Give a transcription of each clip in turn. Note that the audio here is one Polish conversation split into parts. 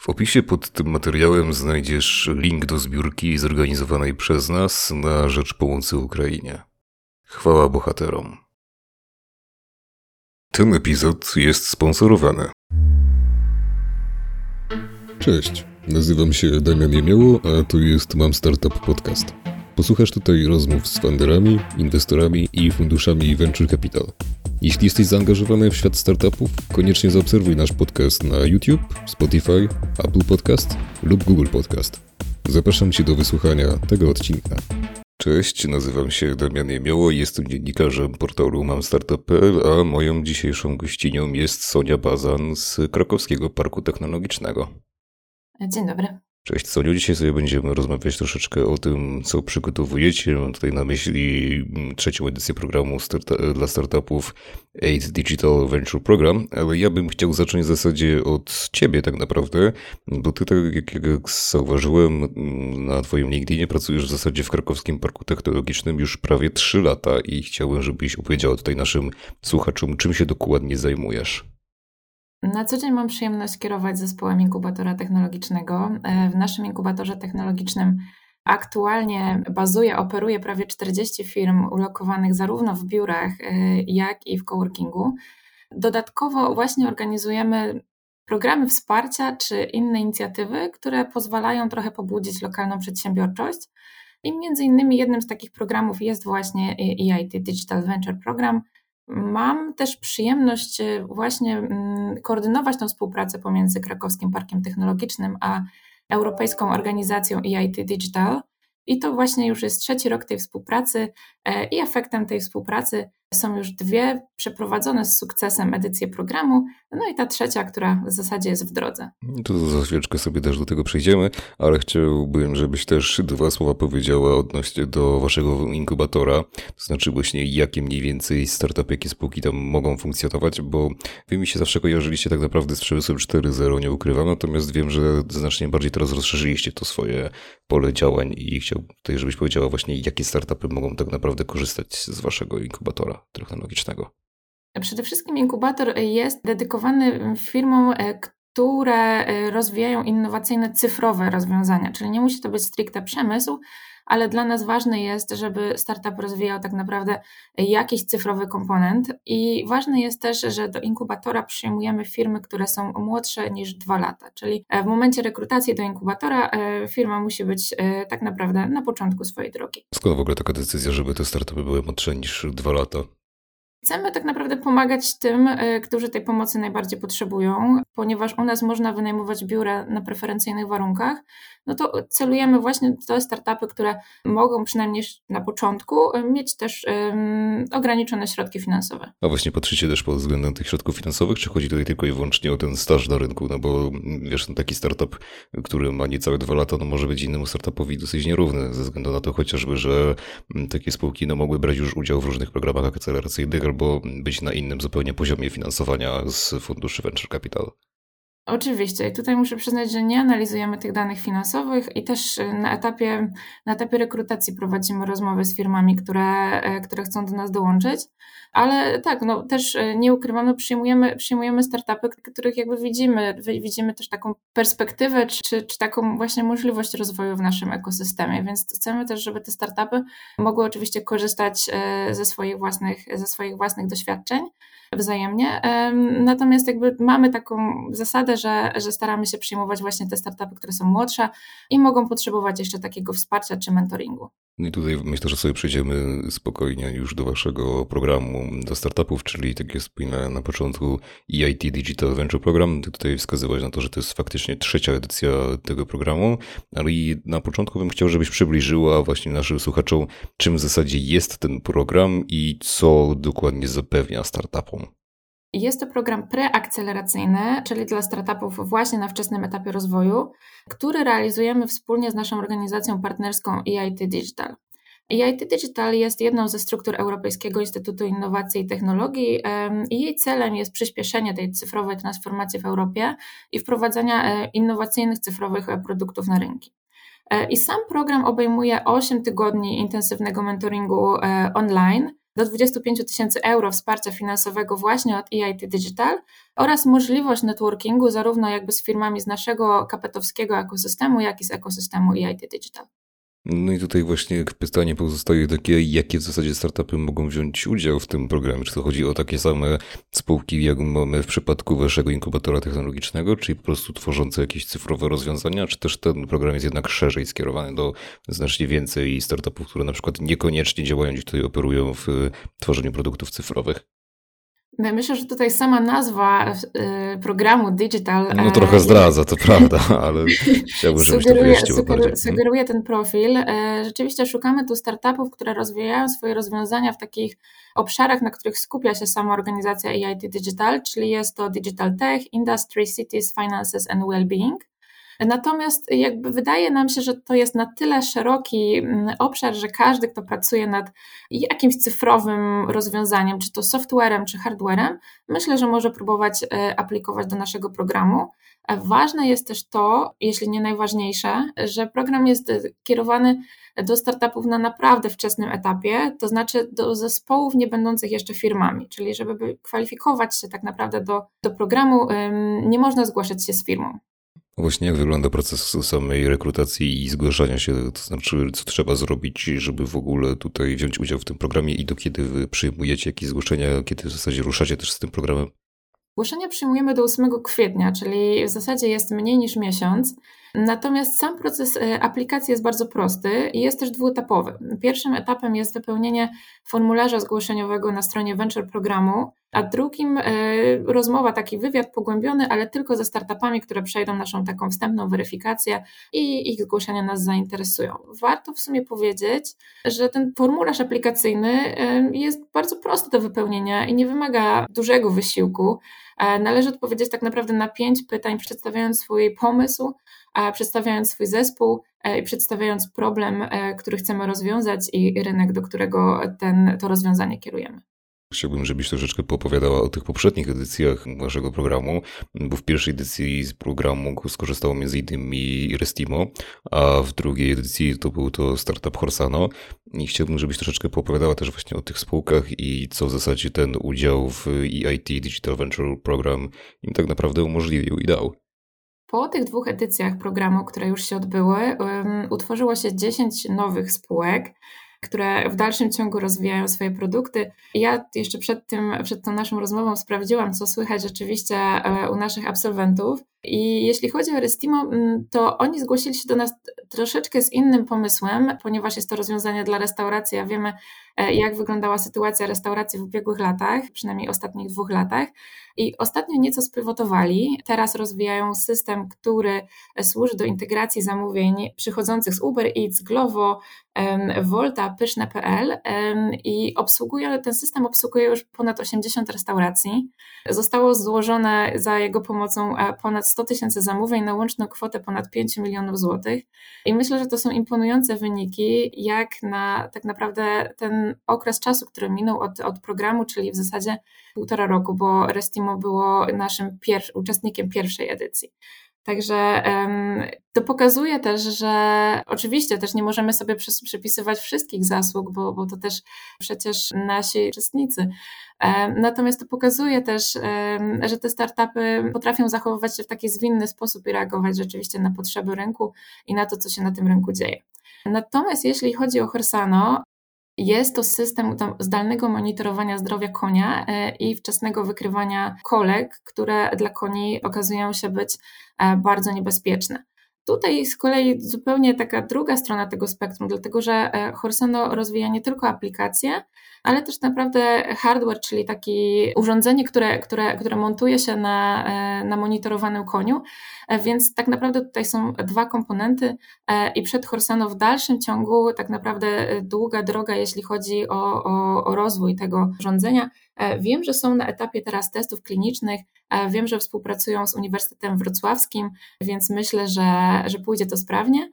W opisie pod tym materiałem znajdziesz link do zbiórki zorganizowanej przez nas na rzecz pomocy Ukrainie. Chwała bohaterom. Ten epizod jest sponsorowany. Cześć, nazywam się Damian Jemioło, a to jest Mam Startup Podcast. Posłuchasz tutaj rozmów z funderami, inwestorami i funduszami Venture Capital. Jeśli jesteś zaangażowany w świat startupów, koniecznie zaobserwuj nasz podcast na YouTube, Spotify, Apple Podcast lub Google Podcast. Zapraszam Cię do wysłuchania tego odcinka. Cześć, nazywam się Damian Jemioło, jestem dziennikarzem portalu mamstartup.pl, a moją dzisiejszą gościnią jest Sonia Bazan z Krakowskiego Parku Technologicznego. Dzień dobry. Cześć Soniu, dzisiaj sobie będziemy rozmawiać troszeczkę o tym, co przygotowujecie. Mam tutaj na myśli mm, trzecią edycję programu starta dla startupów Aid Digital Venture Program, ale ja bym chciał zacząć w zasadzie od ciebie tak naprawdę, bo ty tak jak, jak zauważyłem mm, na twoim LinkedInie pracujesz w zasadzie w Krakowskim Parku Technologicznym już prawie 3 lata i chciałbym, żebyś opowiedziała tutaj naszym słuchaczom, czym się dokładnie zajmujesz. Na co dzień mam przyjemność kierować zespołem inkubatora technologicznego. E, w naszym inkubatorze technologicznym aktualnie bazuje, operuje prawie 40 firm ulokowanych zarówno w biurach, e, jak i w coworkingu. Dodatkowo właśnie organizujemy programy wsparcia czy inne inicjatywy, które pozwalają trochę pobudzić lokalną przedsiębiorczość. I między innymi jednym z takich programów jest właśnie EIT Digital Venture Program, Mam też przyjemność e, właśnie mm, koordynować tę współpracę pomiędzy Krakowskim Parkiem Technologicznym a Europejską Organizacją EIT Digital. I to właśnie już jest trzeci rok tej współpracy, e, i efektem tej współpracy są już dwie przeprowadzone z sukcesem edycje programu, no i ta trzecia, która w zasadzie jest w drodze. To za chwileczkę sobie też do tego przejdziemy, ale chciałbym, żebyś też dwa słowa powiedziała odnośnie do waszego inkubatora, to znaczy właśnie jakie mniej więcej startupy, jakie spółki tam mogą funkcjonować, bo wy mi się zawsze kojarzyliście tak naprawdę z przemysłem 4.0, nie ukrywam, natomiast wiem, że znacznie bardziej teraz rozszerzyliście to swoje pole działań i chciałbym tutaj, żebyś powiedziała właśnie jakie startupy mogą tak naprawdę korzystać z waszego inkubatora technologicznego? Przede wszystkim inkubator jest dedykowany firmom, e, które e, rozwijają innowacyjne cyfrowe rozwiązania, czyli nie musi to być stricte przemysł, ale dla nas ważne jest, żeby startup rozwijał tak naprawdę jakiś cyfrowy komponent i ważne jest też, że do inkubatora przyjmujemy firmy, które są młodsze niż dwa lata, czyli e, w momencie rekrutacji do inkubatora firma musi być tak naprawdę na początku swojej drogi. Skąd w ogóle taka decyzja, żeby te startupy były młodsze niż dwa lata? Chcemy tak naprawdę pomagać tym, e, którzy tej pomocy najbardziej potrzebują, ponieważ u nas można wynajmować biura na preferencyjnych warunkach, no to celujemy właśnie te startupy, które mogą przynajmniej na początku e, mieć też um, ograniczone środki finansowe. A właśnie patrzycie też pod względem tych środków finansowych, czy chodzi tutaj tylko i wyłącznie o ten staż na rynku? No bo wiesz, no taki startup, który ma niecałe dwa lata, no może być innemu startupowi dosyć nierówny, ze względu na to chociażby, że takie spółki no, mogły brać już udział w różnych programach akceleracyjnych albo być na innym zupełnie poziomie finansowania z funduszy venture capital. Oczywiście. I tutaj muszę przyznać, że nie analizujemy tych danych finansowych i też e, na etapie, na etapie rekrutacji prowadzimy rozmowy z firmami, które, e, które chcą do nas dołączyć. Ale tak, no też e, nie ukrywam, no przyjmujemy, przyjmujemy startupy, których jakby widzimy, widzimy też taką perspektywę, czy, czy taką właśnie możliwość rozwoju w naszym ekosystemie, więc chcemy też, żeby te startupy mogły oczywiście korzystać ze swoich własnych, ze swoich własnych doświadczeń wzajemnie. Natomiast jakby mamy taką zasadę, że, że staramy się przyjmować właśnie te startupy, które są młodsze i mogą potrzebować jeszcze takiego wsparcia czy mentoringu. No I tutaj myślę, że sobie przejdziemy spokojnie już do waszego programu do startupów, czyli tak jest na, początku EIT Digital Venture Program. Ty tutaj wskazywać na to, że to jest faktycznie trzecia edycja tego programu, ale i na początku bym chciał, żebyś przybliżyła właśnie naszym słuchaczom, czym w zasadzie jest ten program i co dokładnie zapewnia startupom. Jest to program preakceleracyjny, czyli dla startupów właśnie na wczesnym etapie rozwoju, który realizujemy wspólnie z naszą organizacją partnerską EIT Digital. EIT Digital jest jedną ze struktur Europejskiego Instytutu Innowacji i Technologii i jej celem jest przyspieszenie tej cyfrowej transformacji w Europie i wprowadzenia e, innowacyjnych cyfrowych e, produktów na rynki. E, I sam program obejmuje 8 tygodni intensywnego mentoringu online, do 25 tysięcy euro wsparcia finansowego właśnie od EIT Digital oraz możliwość networkingu zarówno jakby z firmami z naszego kapetowskiego ekosystemu, jak i z ekosystemu EIT Digital. No i tutaj właśnie pytanie pozostaje takie, jakie w zasadzie startupy mogą wziąć udział w tym programie? Czy to chodzi o takie same spółki, jak mamy w przypadku waszego inkubatora technologicznego, czyli po prostu tworzące jakieś cyfrowe rozwiązania, czy też ten program jest jednak szerzej skierowany do znacznie więcej startupów, które na przykład niekoniecznie działają i tutaj operują w tworzeniu produktów cyfrowych? Myślę, że tutaj sama nazwa y, programu Digital. No trochę e, zdradza, to prawda, ale chciałbym, żebyś sugeruje, to sugeruje, sugeruje ten profil. E, rzeczywiście szukamy tu startupów, które rozwijają swoje rozwiązania w takich obszarach, na których skupia się sama organizacja EIT Digital, czyli jest to Digital Tech, Industry, Cities, Finances and Wellbeing. Natomiast jakby wydaje nam się, że to jest na tyle szeroki mm, obszar, że każdy, kto pracuje nad jakimś cyfrowym rozwiązaniem, czy to softwarem, czy hardwarem, myślę, że może próbować e, aplikować do naszego programu. E, ważne jest też to, jeśli nie najważniejsze, że program jest kierowany do startupów na naprawdę wczesnym etapie, to znaczy do zespołów nie będących jeszcze firmami, czyli żeby kwalifikować się tak naprawdę do, do programu, nie można zgłaszać się z firmą. Właśnie jak wygląda proces samej rekrutacji i zgłaszania się, to znaczy co trzeba zrobić, żeby w ogóle tutaj wziąć udział w tym programie i do kiedy wy przyjmujecie jakieś zgłoszenia, kiedy w zasadzie ruszacie też z tym programem? Zgłoszenia przyjmujemy do 8 kwietnia, czyli w zasadzie jest mniej niż miesiąc. Natomiast sam proces e, aplikacji jest bardzo prosty i jest też dwuetapowy. Pierwszym etapem jest wypełnienie formularza zgłoszeniowego na stronie Venture Programu, a drugim e, rozmowa, taki wywiad pogłębiony, ale tylko ze startupami, które przejdą naszą taką wstępną weryfikację i ich zgłoszenia nas zainteresują. Warto w sumie powiedzieć, że ten formularz aplikacyjny e, jest bardzo prosty do wypełnienia i nie wymaga dużego wysiłku. Należy odpowiedzieć tak naprawdę na pięć pytań, przedstawiając swój pomysł, przedstawiając swój zespół e, i przedstawiając problem, e, który chcemy rozwiązać i rynek, do którego ten, to rozwiązanie kierujemy. Chciałbym, żebyś troszeczkę poopowiadała o tych poprzednich edycjach waszego programu, bo w pierwszej edycji z programu skorzystało innymi Restimo, a w drugiej edycji to był to startup Horsano. I chciałbym, żebyś troszeczkę poopowiadała też właśnie o tych spółkach i co w zasadzie ten udział w EIT Digital Venture Program im tak naprawdę umożliwił i dał. Po tych dwóch edycjach programu, które już się odbyły, utworzyło się 10 nowych spółek, które w dalszym ciągu rozwijają swoje produkty. Ja jeszcze przed, tym, przed tą naszą rozmową sprawdziłam, co słychać rzeczywiście e, u naszych absolwentów. I jeśli chodzi o Restimo, to oni zgłosili się do nas troszeczkę z innym pomysłem, ponieważ jest to rozwiązanie dla restauracji, a wiemy, jak wyglądała sytuacja restauracji w ubiegłych latach, przynajmniej ostatnich dwóch latach. I ostatnio nieco spywotowali. Teraz rozwijają system, który służy do integracji zamówień przychodzących z Uber Eats, Glovo, Volta, Pyszne.pl i obsługuje, ten system obsługuje już ponad 80 restauracji. Zostało złożone za jego pomocą e, ponad 100 tysięcy zamówień na łączną kwotę ponad 5 milionów złotych. I myślę, że to są imponujące wyniki, jak na tak naprawdę ten okres czasu, który minął od, od programu, czyli w zasadzie półtora roku, bo Restimo było naszym pier uczestnikiem pierwszej edycji. Także to pokazuje też, że oczywiście też nie możemy sobie przypisywać wszystkich zasług, bo, bo to też przecież nasi uczestnicy. Natomiast to pokazuje też, że te startupy potrafią zachowywać się w taki zwinny sposób i reagować rzeczywiście na potrzeby rynku i na to, co się na tym rynku dzieje. Natomiast jeśli chodzi o Horsano, jest to system zdalnego monitorowania zdrowia konia e, i wczesnego wykrywania kolek, które dla koni okazują się być e, bardzo niebezpieczne. Tutaj z kolei zupełnie taka druga strona tego spektrum, dlatego że e, Horsano rozwija nie tylko aplikacje, ale też naprawdę hardware, czyli takie urządzenie, które, które, które montuje się na, e, na monitorowanym koniu. E, więc tak naprawdę tutaj są dwa komponenty i przed Horsano w dalszym ciągu tak naprawdę długa droga, jeśli chodzi o, o, o rozwój tego urządzenia. Wiem, że są na etapie teraz testów klinicznych, wiem, że współpracują z Uniwersytetem Wrocławskim, więc myślę, że, że pójdzie to sprawnie.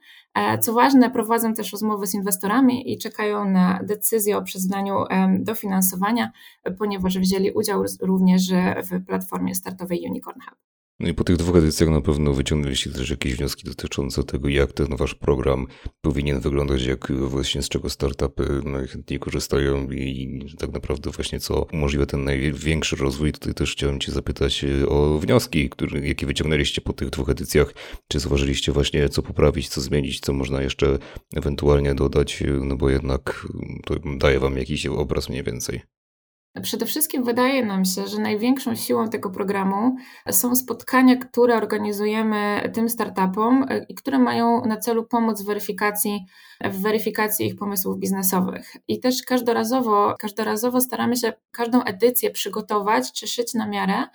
Co ważne, prowadzą też rozmowy z inwestorami i czekają na decyzję o przyznaniu dofinansowania, ponieważ wzięli udział również w platformie startowej Unicorn Hub. No i po tych dwóch edycjach na pewno wyciągnęliście też jakieś wnioski dotyczące tego, jak ten wasz program powinien wyglądać, jak właśnie z czego startupy najchętniej korzystają i tak naprawdę właśnie co umożliwia ten największy rozwój. Tutaj też chciałem cię zapytać e, o wnioski, które, jakie wyciągnęliście po tych dwóch edycjach. Czy zauważyliście właśnie co poprawić, co zmienić, co można jeszcze ewentualnie dodać, no bo jednak to daje wam jakiś obraz mniej więcej. Przede wszystkim wydaje nam się, że największą siłą tego programu są spotkania, które organizujemy tym startupom e, i które mają na celu pomóc w weryfikacji, w weryfikacji ich pomysłów biznesowych. I też każdorazowo, każdorazowo staramy się każdą edycję przygotować czy szyć na miarę,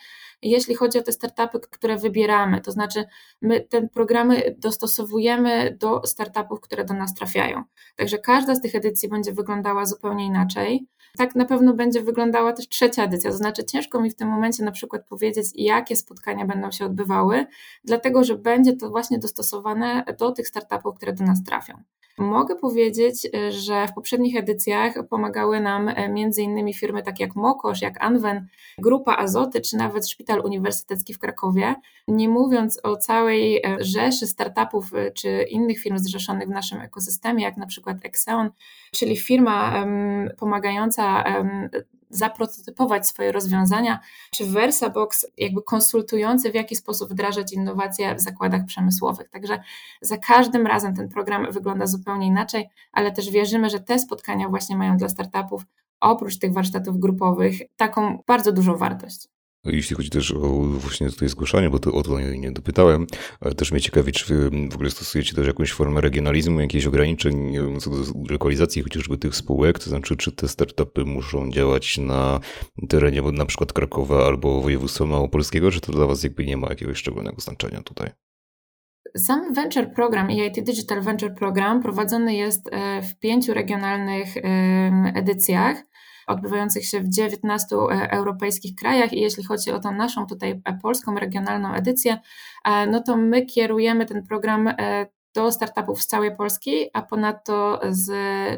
jeśli chodzi o te startupy, które wybieramy. To znaczy, my te programy dostosowujemy do startupów, które do nas trafiają. Także każda z tych edycji będzie wyglądała zupełnie inaczej. Tak na pewno będzie wyglądała też trzecia edycja, to znaczy ciężko mi w tym momencie na przykład powiedzieć, jakie spotkania będą się odbywały, dlatego że będzie to właśnie dostosowane do tych startupów, które do nas trafią. Mogę powiedzieć, że w poprzednich edycjach pomagały nam e, innymi firmy takie jak Mokosz, jak Anwen, Grupa Azoty, czy nawet Szpital Uniwersytecki w Krakowie, nie mówiąc o całej e, rzeszy startupów e, czy innych firm zrzeszonych w naszym ekosystemie, jak na przykład Exeon, czyli firma pomagająca zaprototypować swoje rozwiązania, czy VersaBox jakby konsultujący, w jaki sposób wdrażać innowacje w zakładach przemysłowych. Także za każdym razem ten program wygląda zupełnie inaczej, ale też wierzymy, że te spotkania właśnie mają dla startupów oprócz tych warsztatów grupowych taką bardzo dużą wartość. No jeśli chodzi też o właśnie tutaj zgłaszanie, bo to o to nie dopytałem, ale też mnie ciekawi, czy w ogóle stosujecie też jakąś formę regionalizmu, jakieś ograniczeń co do lokalizacji chociażby tych spółek, to znaczy czy te startupy muszą działać na terenie na przykład Krakowa albo województwa małopolskiego, czy to dla was jakby nie ma jakiegoś szczególnego znaczenia tutaj? Sam Venture Program, EIT Digital Venture Program prowadzony jest e, w pięciu regionalnych edycjach odbywających się w 19 e, europejskich krajach i jeśli chodzi o tą naszą tutaj e, polską regionalną edycję, e, no to my kierujemy ten program do startupów z całej Polski, a ponadto z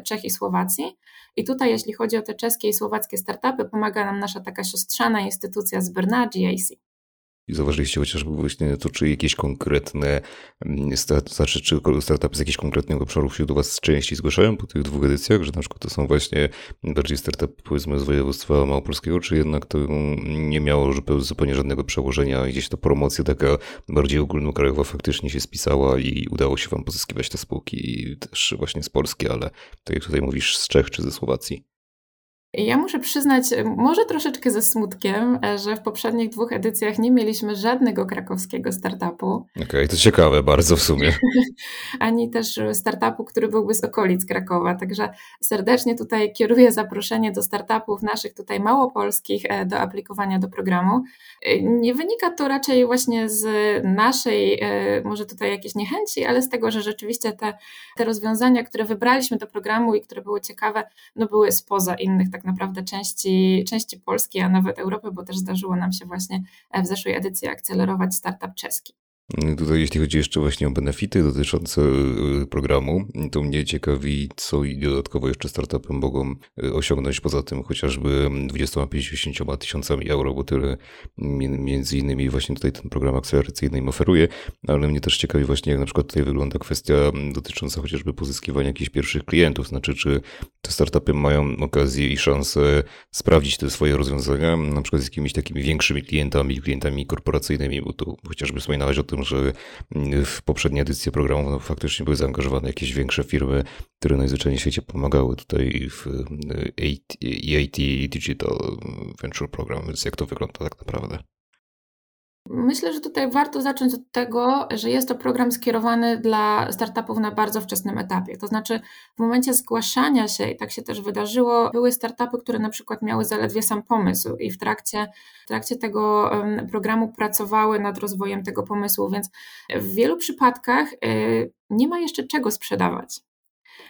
Czech i Słowacji. I tutaj, jeśli chodzi o te czeskie i słowackie startupy, pomaga nam nasza taka siostrzana instytucja z Brna, GAC. I zauważyliście chociażby właśnie to, czy jakieś konkretne, mm, znaczy, czy startupy z jakichś konkretnych obszarów się do Was częściej zgłaszają po tych dwóch edycjach, że na przykład to są właśnie bardziej startupy powiedzmy z województwa małopolskiego, czy jednak to nie miało zupełnie żadnego przełożenia, gdzieś ta promocja taka bardziej ogólnokrajowa faktycznie się spisała i udało się Wam pozyskiwać te spółki też właśnie z Polski, ale tak jak tutaj mówisz, z Czech czy ze Słowacji. Ja muszę przyznać, może troszeczkę ze smutkiem, że w poprzednich dwóch edycjach nie mieliśmy żadnego krakowskiego startupu. Okej, okay, to ciekawe bardzo w sumie. Ani też startupu, który byłby z okolic Krakowa. Także serdecznie tutaj kieruję zaproszenie do startupów naszych tutaj małopolskich e, do aplikowania do programu. E, nie wynika to raczej właśnie z naszej, e, może tutaj jakiejś niechęci, ale z tego, że rzeczywiście te, te rozwiązania, które wybraliśmy do programu i które były ciekawe, no były spoza innych tak tak naprawdę części, części Polski, a nawet Europy, bo też zdarzyło nam się właśnie w zeszłej edycji akcelerować startup czeski. Tutaj jeśli chodzi jeszcze właśnie o benefity dotyczące y, programu, to mnie ciekawi, co i dodatkowo jeszcze startupy mogą y, osiągnąć poza tym chociażby 20-50 tysiącami euro, bo tyle między innymi właśnie tutaj ten program akceleracyjny im oferuje, ale mnie też ciekawi właśnie jak na przykład tutaj wygląda kwestia dotycząca chociażby pozyskiwania jakichś pierwszych klientów, znaczy czy te startupy mają okazję i szansę sprawdzić te swoje rozwiązania, na przykład z jakimiś takimi większymi klientami, klientami korporacyjnymi, bo tu chociażby wspominałeś o tym, tym, że w poprzedniej edycji programu no, faktycznie były zaangażowane jakieś większe firmy, które najzwyczajniej w świecie pomagały tutaj w EIT Digital Venture Program, więc jak to wygląda tak naprawdę? Myślę, że tutaj warto zacząć od tego, że jest to program skierowany dla startupów na bardzo wczesnym etapie. To znaczy, w momencie zgłaszania się, i tak się też wydarzyło, były startupy, które na przykład miały zaledwie sam pomysł, i w trakcie, w trakcie tego programu pracowały nad rozwojem tego pomysłu, więc w wielu przypadkach y, nie ma jeszcze czego sprzedawać.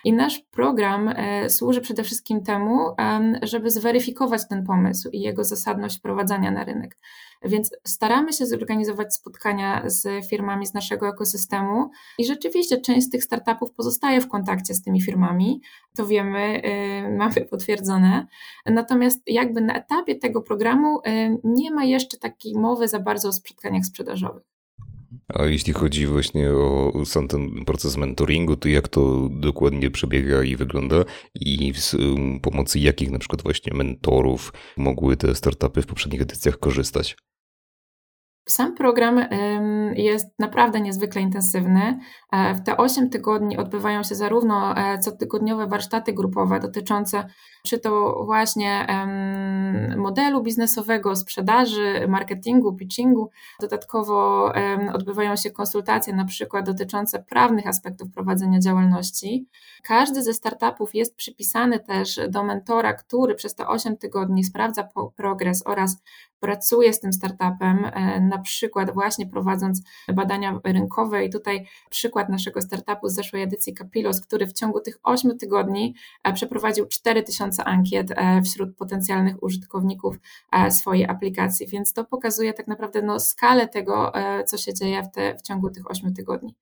I nasz program e, służy przede wszystkim temu, żeby zweryfikować ten pomysł i jego zasadność wprowadzania na rynek. Więc staramy się zorganizować spotkania z firmami z naszego ekosystemu i rzeczywiście część z tych startupów pozostaje w kontakcie z tymi firmami. To wiemy, y, mamy potwierdzone. Natomiast jakby na etapie tego programu y, nie ma jeszcze takiej mowy za bardzo o spotkaniach sprzedażowych. A jeśli chodzi właśnie o sam ten proces mentoringu, to jak to dokładnie przebiega i wygląda i z um, pomocy jakich na przykład właśnie mentorów mogły te startupy w poprzednich edycjach korzystać? Sam program jest naprawdę niezwykle intensywny. E, w te 8 tygodni odbywają się zarówno e, cotygodniowe warsztaty grupowe dotyczące czy to właśnie modelu biznesowego, sprzedaży, marketingu, pitchingu. Dodatkowo odbywają się konsultacje na przykład dotyczące prawnych aspektów prowadzenia działalności. Każdy ze startupów jest przypisany też do mentora, który przez te 8 tygodni sprawdza progres oraz pracuje z tym startupem, e, na przykład właśnie prowadząc badania rynkowe. I tutaj przykład naszego startupu z zeszłej edycji Capilos, który w ciągu tych 8 tygodni e, przeprowadził 4000 ankiet e, wśród potencjalnych użytkowników swojej aplikacji. Więc to pokazuje tak naprawdę no, skalę tego, co się dzieje w, te, w ciągu tych 8 tygodni.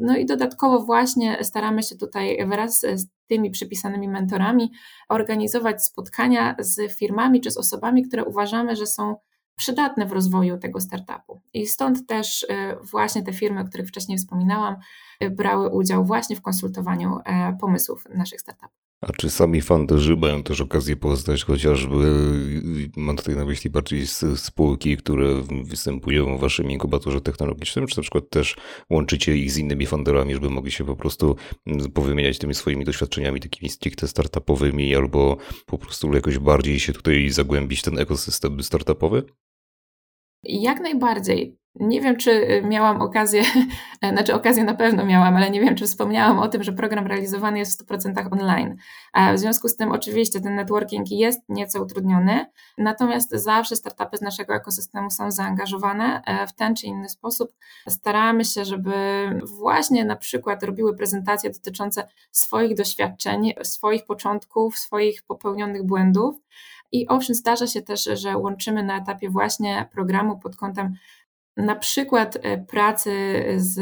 No i dodatkowo właśnie staramy się tutaj wraz z tymi przypisanymi mentorami organizować spotkania z firmami czy z osobami, które uważamy, że są przydatne w rozwoju tego startupu. I stąd też właśnie te firmy, o których wcześniej wspominałam, brały udział właśnie w konsultowaniu e, pomysłów naszych startupów. A czy sami funderzy mają też okazję poznać chociażby, mam tutaj na myśli bardziej spółki, które występują w waszym inkubatorze technologicznym, czy na przykład też łączycie ich z innymi funderami, żeby mogli się po prostu powymieniać tymi swoimi doświadczeniami takimi stricte startupowymi, albo po prostu jakoś bardziej się tutaj zagłębić w ten ekosystem startupowy? Jak najbardziej. Nie wiem, czy y, miałam okazję, znaczy okazję na pewno miałam, ale nie wiem, czy wspomniałam o tym, że program realizowany jest w 100% online. W związku z tym, oczywiście, ten networking jest nieco utrudniony, natomiast zawsze startupy z naszego ekosystemu są zaangażowane e, w ten czy inny sposób. Staramy się, żeby właśnie na przykład robiły prezentacje dotyczące swoich doświadczeń, swoich początków, swoich popełnionych błędów. I owszem, zdarza się też, że łączymy na etapie właśnie programu pod kątem na przykład e, pracy z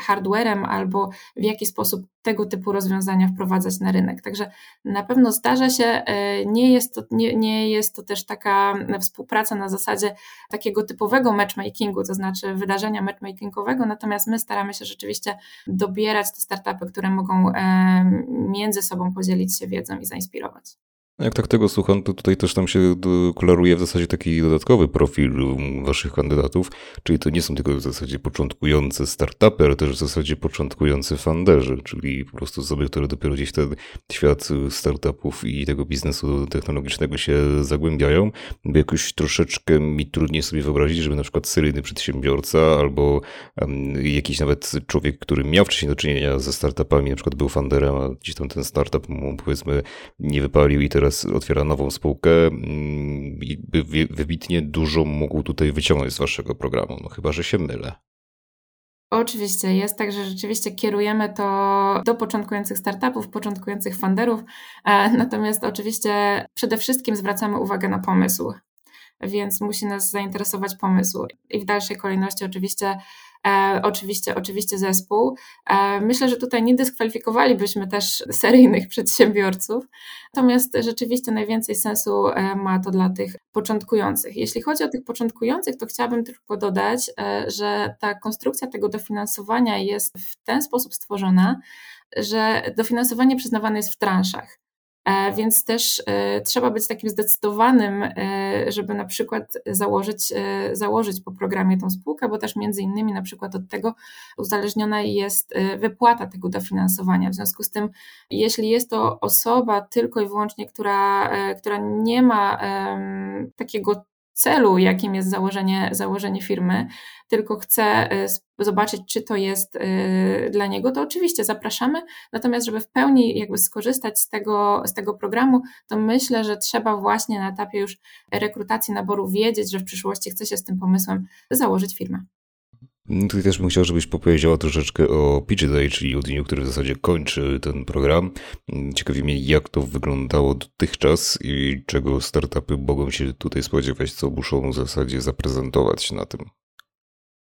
hardwarem albo w jaki sposób tego typu rozwiązania wprowadzać na rynek. Także na pewno zdarza się, e, nie jest to, nie, nie jest to też taka współpraca na zasadzie takiego typowego matchmakingu, to znaczy wydarzenia matchmakingowego, natomiast my staramy się rzeczywiście dobierać te startupy, które mogą e, między sobą podzielić się wiedzą i zainspirować. Jak tak tego słucham, to tutaj też nam się koloruje w zasadzie taki dodatkowy profil waszych kandydatów, czyli to nie są tylko w zasadzie początkujące startupy, ale też w zasadzie początkujący funderzy, czyli po prostu osoby, które dopiero gdzieś ten świat startupów i tego biznesu technologicznego się zagłębiają. Jakoś troszeczkę mi trudniej sobie wyobrazić, żeby na przykład seryjny przedsiębiorca albo jakiś nawet człowiek, który miał wcześniej do czynienia ze startupami, na przykład był funderem, a gdzieś tam ten startup mu powiedzmy nie wypalił i teraz teraz otwiera nową spółkę mm, i wybitnie dużo mógł tutaj wyciągnąć z waszego programu, no chyba, że się mylę. Oczywiście jest tak, że rzeczywiście kierujemy to do początkujących startupów, początkujących funderów, e, natomiast oczywiście przede wszystkim zwracamy uwagę na pomysł, więc musi nas zainteresować pomysł. I w dalszej kolejności oczywiście E, oczywiście, oczywiście zespół. E, myślę, że tutaj nie dyskwalifikowalibyśmy też seryjnych przedsiębiorców, natomiast rzeczywiście najwięcej sensu e, ma to dla tych początkujących. Jeśli chodzi o tych początkujących, to chciałabym tylko dodać, że ta konstrukcja tego dofinansowania jest w ten sposób stworzona, że dofinansowanie przyznawane jest w transzach. E, więc też e, trzeba być takim zdecydowanym, e, żeby na przykład założyć, założyć po programie tą spółkę, bo też między innymi na przykład od tego uzależniona jest wypłata tego dofinansowania. W związku z tym, jeśli jest to osoba tylko i wyłącznie, która, która nie ma takiego celu, jakim jest założenie, założenie firmy, tylko chce y, zobaczyć, czy to jest y, dla niego, to oczywiście zapraszamy. Natomiast, żeby w pełni jakby skorzystać z tego, z tego programu, to myślę, że trzeba właśnie na etapie już rekrutacji naboru wiedzieć, że w przyszłości chce się z tym pomysłem założyć firmę. Tutaj też bym chciał, żebyś powiedziała troszeczkę o Pitch Day, czyli o dniu, który w zasadzie kończy ten program. Ciekawi mnie, jak to wyglądało dotychczas i czego startupy mogą się tutaj spodziewać, co muszą w zasadzie zaprezentować na tym.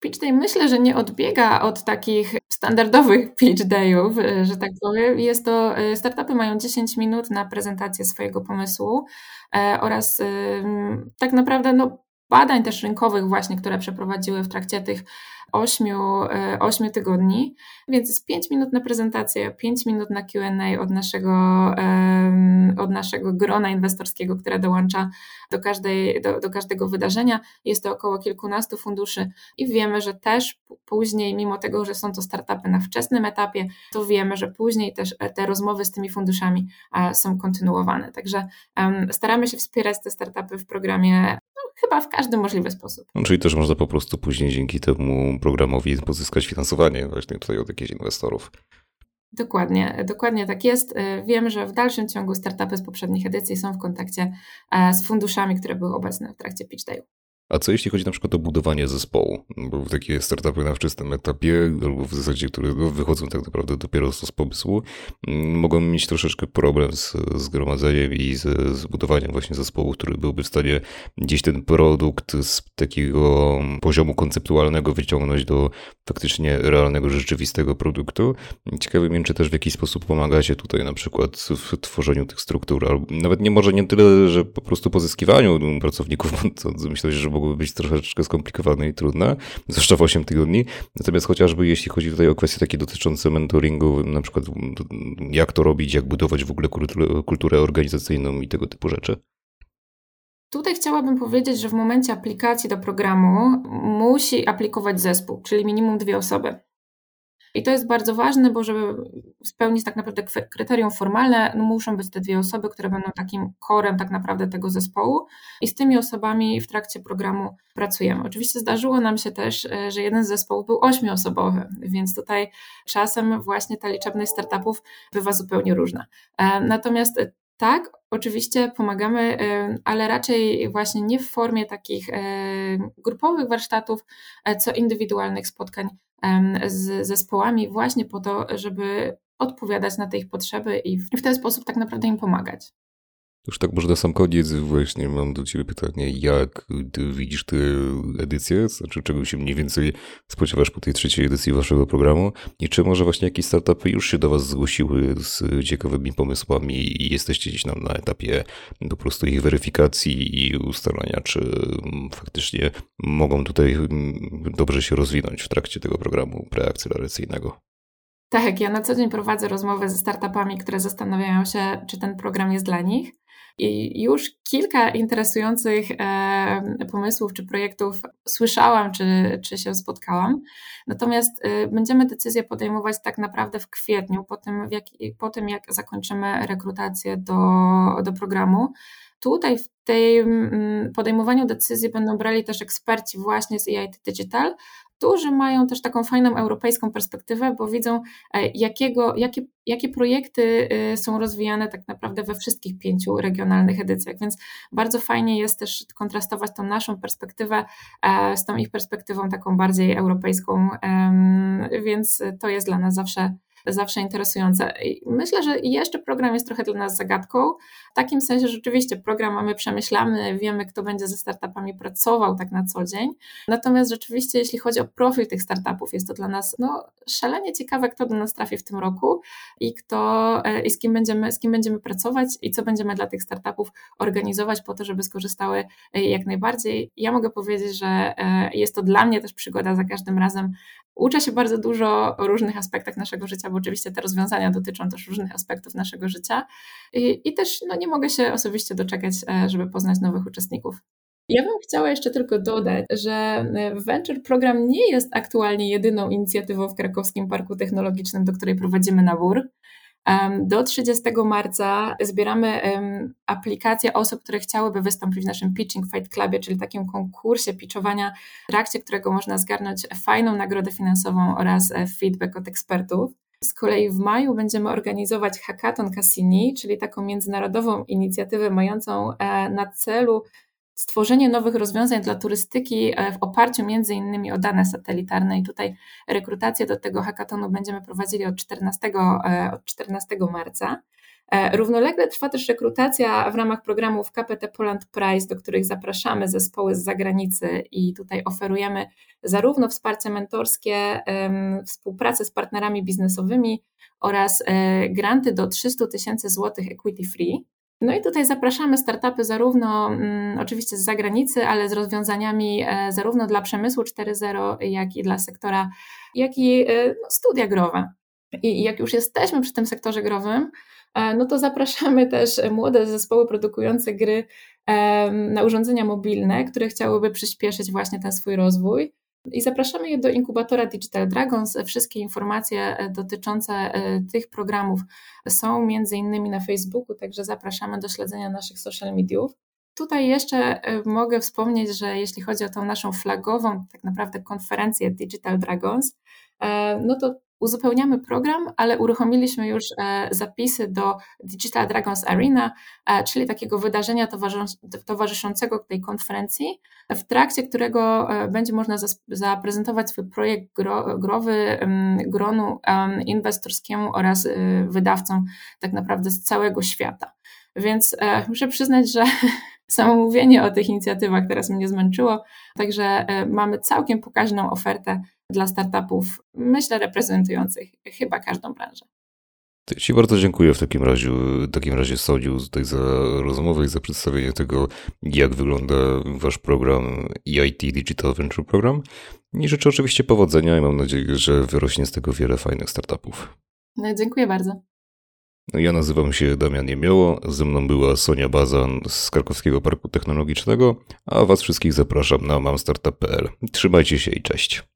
Pitch Day myślę, że nie odbiega od takich standardowych pitch dayów, że tak powiem. Jest to, e, startupy mają 10 minut na prezentację swojego pomysłu e, oraz tak naprawdę no, badań też rynkowych właśnie, które przeprowadziły w trakcie tych 8, 8 e, tygodni, więc jest 5 minut na prezentację, 5 minut na QA od naszego, od naszego grona inwestorskiego, które dołącza do, każdej, do, do każdego wydarzenia. Jest to około kilkunastu funduszy i wiemy, że też później, mimo tego, że są to startupy na wczesnym etapie, to wiemy, że później też te rozmowy z tymi funduszami są kontynuowane. Także staramy się wspierać te startupy w programie chyba w każdy możliwy sposób. No, czyli też można po prostu później dzięki temu programowi pozyskać finansowanie właśnie tutaj od jakichś inwestorów. Dokładnie, dokładnie tak jest. Wiem, że w dalszym ciągu startupy z poprzednich edycji są w kontakcie e, z funduszami, które były obecne w trakcie pitch dayu. A co jeśli chodzi na przykład o budowanie zespołu? Bo takie startupy na wczesnym etapie, albo w zasadzie, które no, wychodzą tak naprawdę dopiero z pomysłu, mm, mogą mieć troszeczkę problem z zgromadzeniem i z, budowaniem właśnie zespołu, który byłby w stanie gdzieś ten produkt z takiego poziomu konceptualnego wyciągnąć do faktycznie realnego, rzeczywistego produktu. Ciekawy mnie, czy też w jakiś sposób pomagacie tutaj na przykład w tworzeniu tych struktur, albo nawet nie może nie tyle, że po prostu pozyskiwaniu pracowników, to myślę, że mogłyby być troszeczkę skomplikowane i trudne, zwłaszcza w 8 tygodni. Natomiast chociażby jeśli chodzi tutaj o kwestie takie dotyczące mentoringu, na przykład jak to robić, jak budować w ogóle kulturę, kulturę organizacyjną i tego typu rzeczy. Tutaj chciałabym powiedzieć, że w momencie aplikacji do programu musi aplikować zespół, czyli minimum dwie osoby. I to jest bardzo ważne, bo żeby spełnić tak naprawdę kryterium formalne, no muszą być te dwie osoby, które będą takim korem tak naprawdę tego zespołu i z tymi osobami w trakcie programu pracujemy. Oczywiście zdarzyło nam się też, e, że jeden z zespołów był ośmioosobowy, więc tutaj czasem właśnie ta liczebność startupów bywa zupełnie różna. E, natomiast tak, oczywiście pomagamy, e, ale raczej właśnie nie w formie takich grupowych warsztatów, co indywidualnych spotkań z zespołami, właśnie po to, żeby odpowiadać na te ich potrzeby i w ten sposób tak naprawdę im pomagać. Już tak może na sam koniec właśnie mam do Ciebie pytanie, jak widzisz tę edycję, znaczy czego się mniej więcej spodziewasz po tej trzeciej edycji Waszego programu i czy może właśnie jakieś startupy już się do Was zgłosiły z ciekawymi pomysłami i jesteście gdzieś tam na etapie po prostu ich weryfikacji i ustalania, czy faktycznie mogą tutaj dobrze się rozwinąć w trakcie tego programu preakceleracyjnego? Tak, ja na co dzień prowadzę rozmowy ze startupami, które zastanawiają się, czy ten program jest dla nich. I już kilka interesujących e, pomysłów czy projektów słyszałam, czy, czy się spotkałam. Natomiast e, będziemy decyzję podejmować tak naprawdę w kwietniu, po tym, jak, po tym jak zakończymy rekrutację do, do programu. Tutaj w tej podejmowaniu decyzji będą brali też eksperci właśnie z EIT Digital, którzy mają też taką fajną europejską perspektywę, bo widzą, e, jakiego, jakie, jakie projekty e, są rozwijane tak naprawdę we wszystkich pięciu regionalnych edycjach. Więc bardzo fajnie jest też kontrastować tą naszą perspektywę e, z tą ich perspektywą taką bardziej europejską, więc to jest dla nas zawsze zawsze interesujące. myślę, że jeszcze program jest trochę dla nas zagadką, w takim sensie, że rzeczywiście program mamy przemyślany, wiemy, kto będzie ze startupami pracował tak na co dzień. Natomiast rzeczywiście, jeśli chodzi o profil tych startupów, jest to dla nas no, szalenie ciekawe, kto do nas trafi w tym roku i kto e, i z kim będziemy, z kim będziemy pracować i co będziemy dla tych startupów organizować po to, żeby skorzystały e, jak najbardziej. Ja mogę powiedzieć, że e, jest to dla mnie też przygoda za każdym razem Uczę się bardzo dużo o różnych aspektach naszego życia, oczywiście te rozwiązania dotyczą też różnych aspektów naszego życia i, i też no, nie mogę się osobiście doczekać, e, żeby poznać nowych uczestników. Ja bym chciała jeszcze tylko dodać, że e, Venture Program nie jest aktualnie jedyną inicjatywą w Krakowskim Parku Technologicznym, do której prowadzimy nabór. Do 30 marca zbieramy aplikacje osób, które chciałyby wystąpić w naszym Pitching Fight Clubie, czyli takim konkursie pitchowania, w trakcie którego można zgarnąć fajną nagrodę finansową oraz e, feedback od ekspertów. Z kolei w maju będziemy organizować Hackathon Cassini, czyli taką międzynarodową inicjatywę mającą e, na celu stworzenie nowych rozwiązań dla turystyki w oparciu między innymi o dane satelitarne i tutaj rekrutację do tego hackathonu będziemy prowadzili od 14, od 14 marca. E, równolegle trwa też rekrutacja w ramach programów KPT Poland Prize, do których zapraszamy zespoły z zagranicy i tutaj oferujemy zarówno wsparcie mentorskie, współpracę z partnerami biznesowymi oraz e, granty do 300 tysięcy złotych equity free. No i tutaj zapraszamy startupy zarówno mm, oczywiście z zagranicy, ale z rozwiązaniami e, zarówno dla przemysłu 4.0, jak i dla sektora, jak i no, studia growe. I jak już jesteśmy przy tym sektorze growym, no to zapraszamy też młode zespoły produkujące gry na urządzenia mobilne, które chciałyby przyspieszyć właśnie ten swój rozwój. I zapraszamy je do inkubatora Digital Dragons. Wszystkie informacje e, dotyczące e, tych programów są między innymi na Facebooku, także zapraszamy do śledzenia naszych social mediów. Tutaj jeszcze mogę wspomnieć, że jeśli chodzi o tą naszą flagową, tak naprawdę konferencję Digital Dragons, no to uzupełniamy program, ale uruchomiliśmy już e, zapisy do Digital Dragons Arena, e, czyli takiego wydarzenia towarzyszącego tej konferencji, w trakcie którego e, będzie można zaprezentować swój projekt growy gronu inwestorskiemu oraz wydawcom tak naprawdę z całego świata. Więc muszę przyznać, że samo mówienie o tych inicjatywach teraz mnie zmęczyło, także mamy całkiem pokaźną ofertę dla startupów, myślę, reprezentujących chyba każdą branżę. To Ci bardzo dziękuję w takim razie, w takim razie tutaj za rozmowę i za przedstawienie tego, jak wygląda Wasz program EIT Digital Venture Program. I życzę oczywiście powodzenia i mam nadzieję, że wyrośnie z tego wiele fajnych startupów. No, dziękuję bardzo. No, ja nazywam się Damian Niemioło, ze mną była Sonia Bazan z Krakowskiego Parku Technologicznego, a Was wszystkich zapraszam na mamstartup.pl. Trzymajcie się i cześć.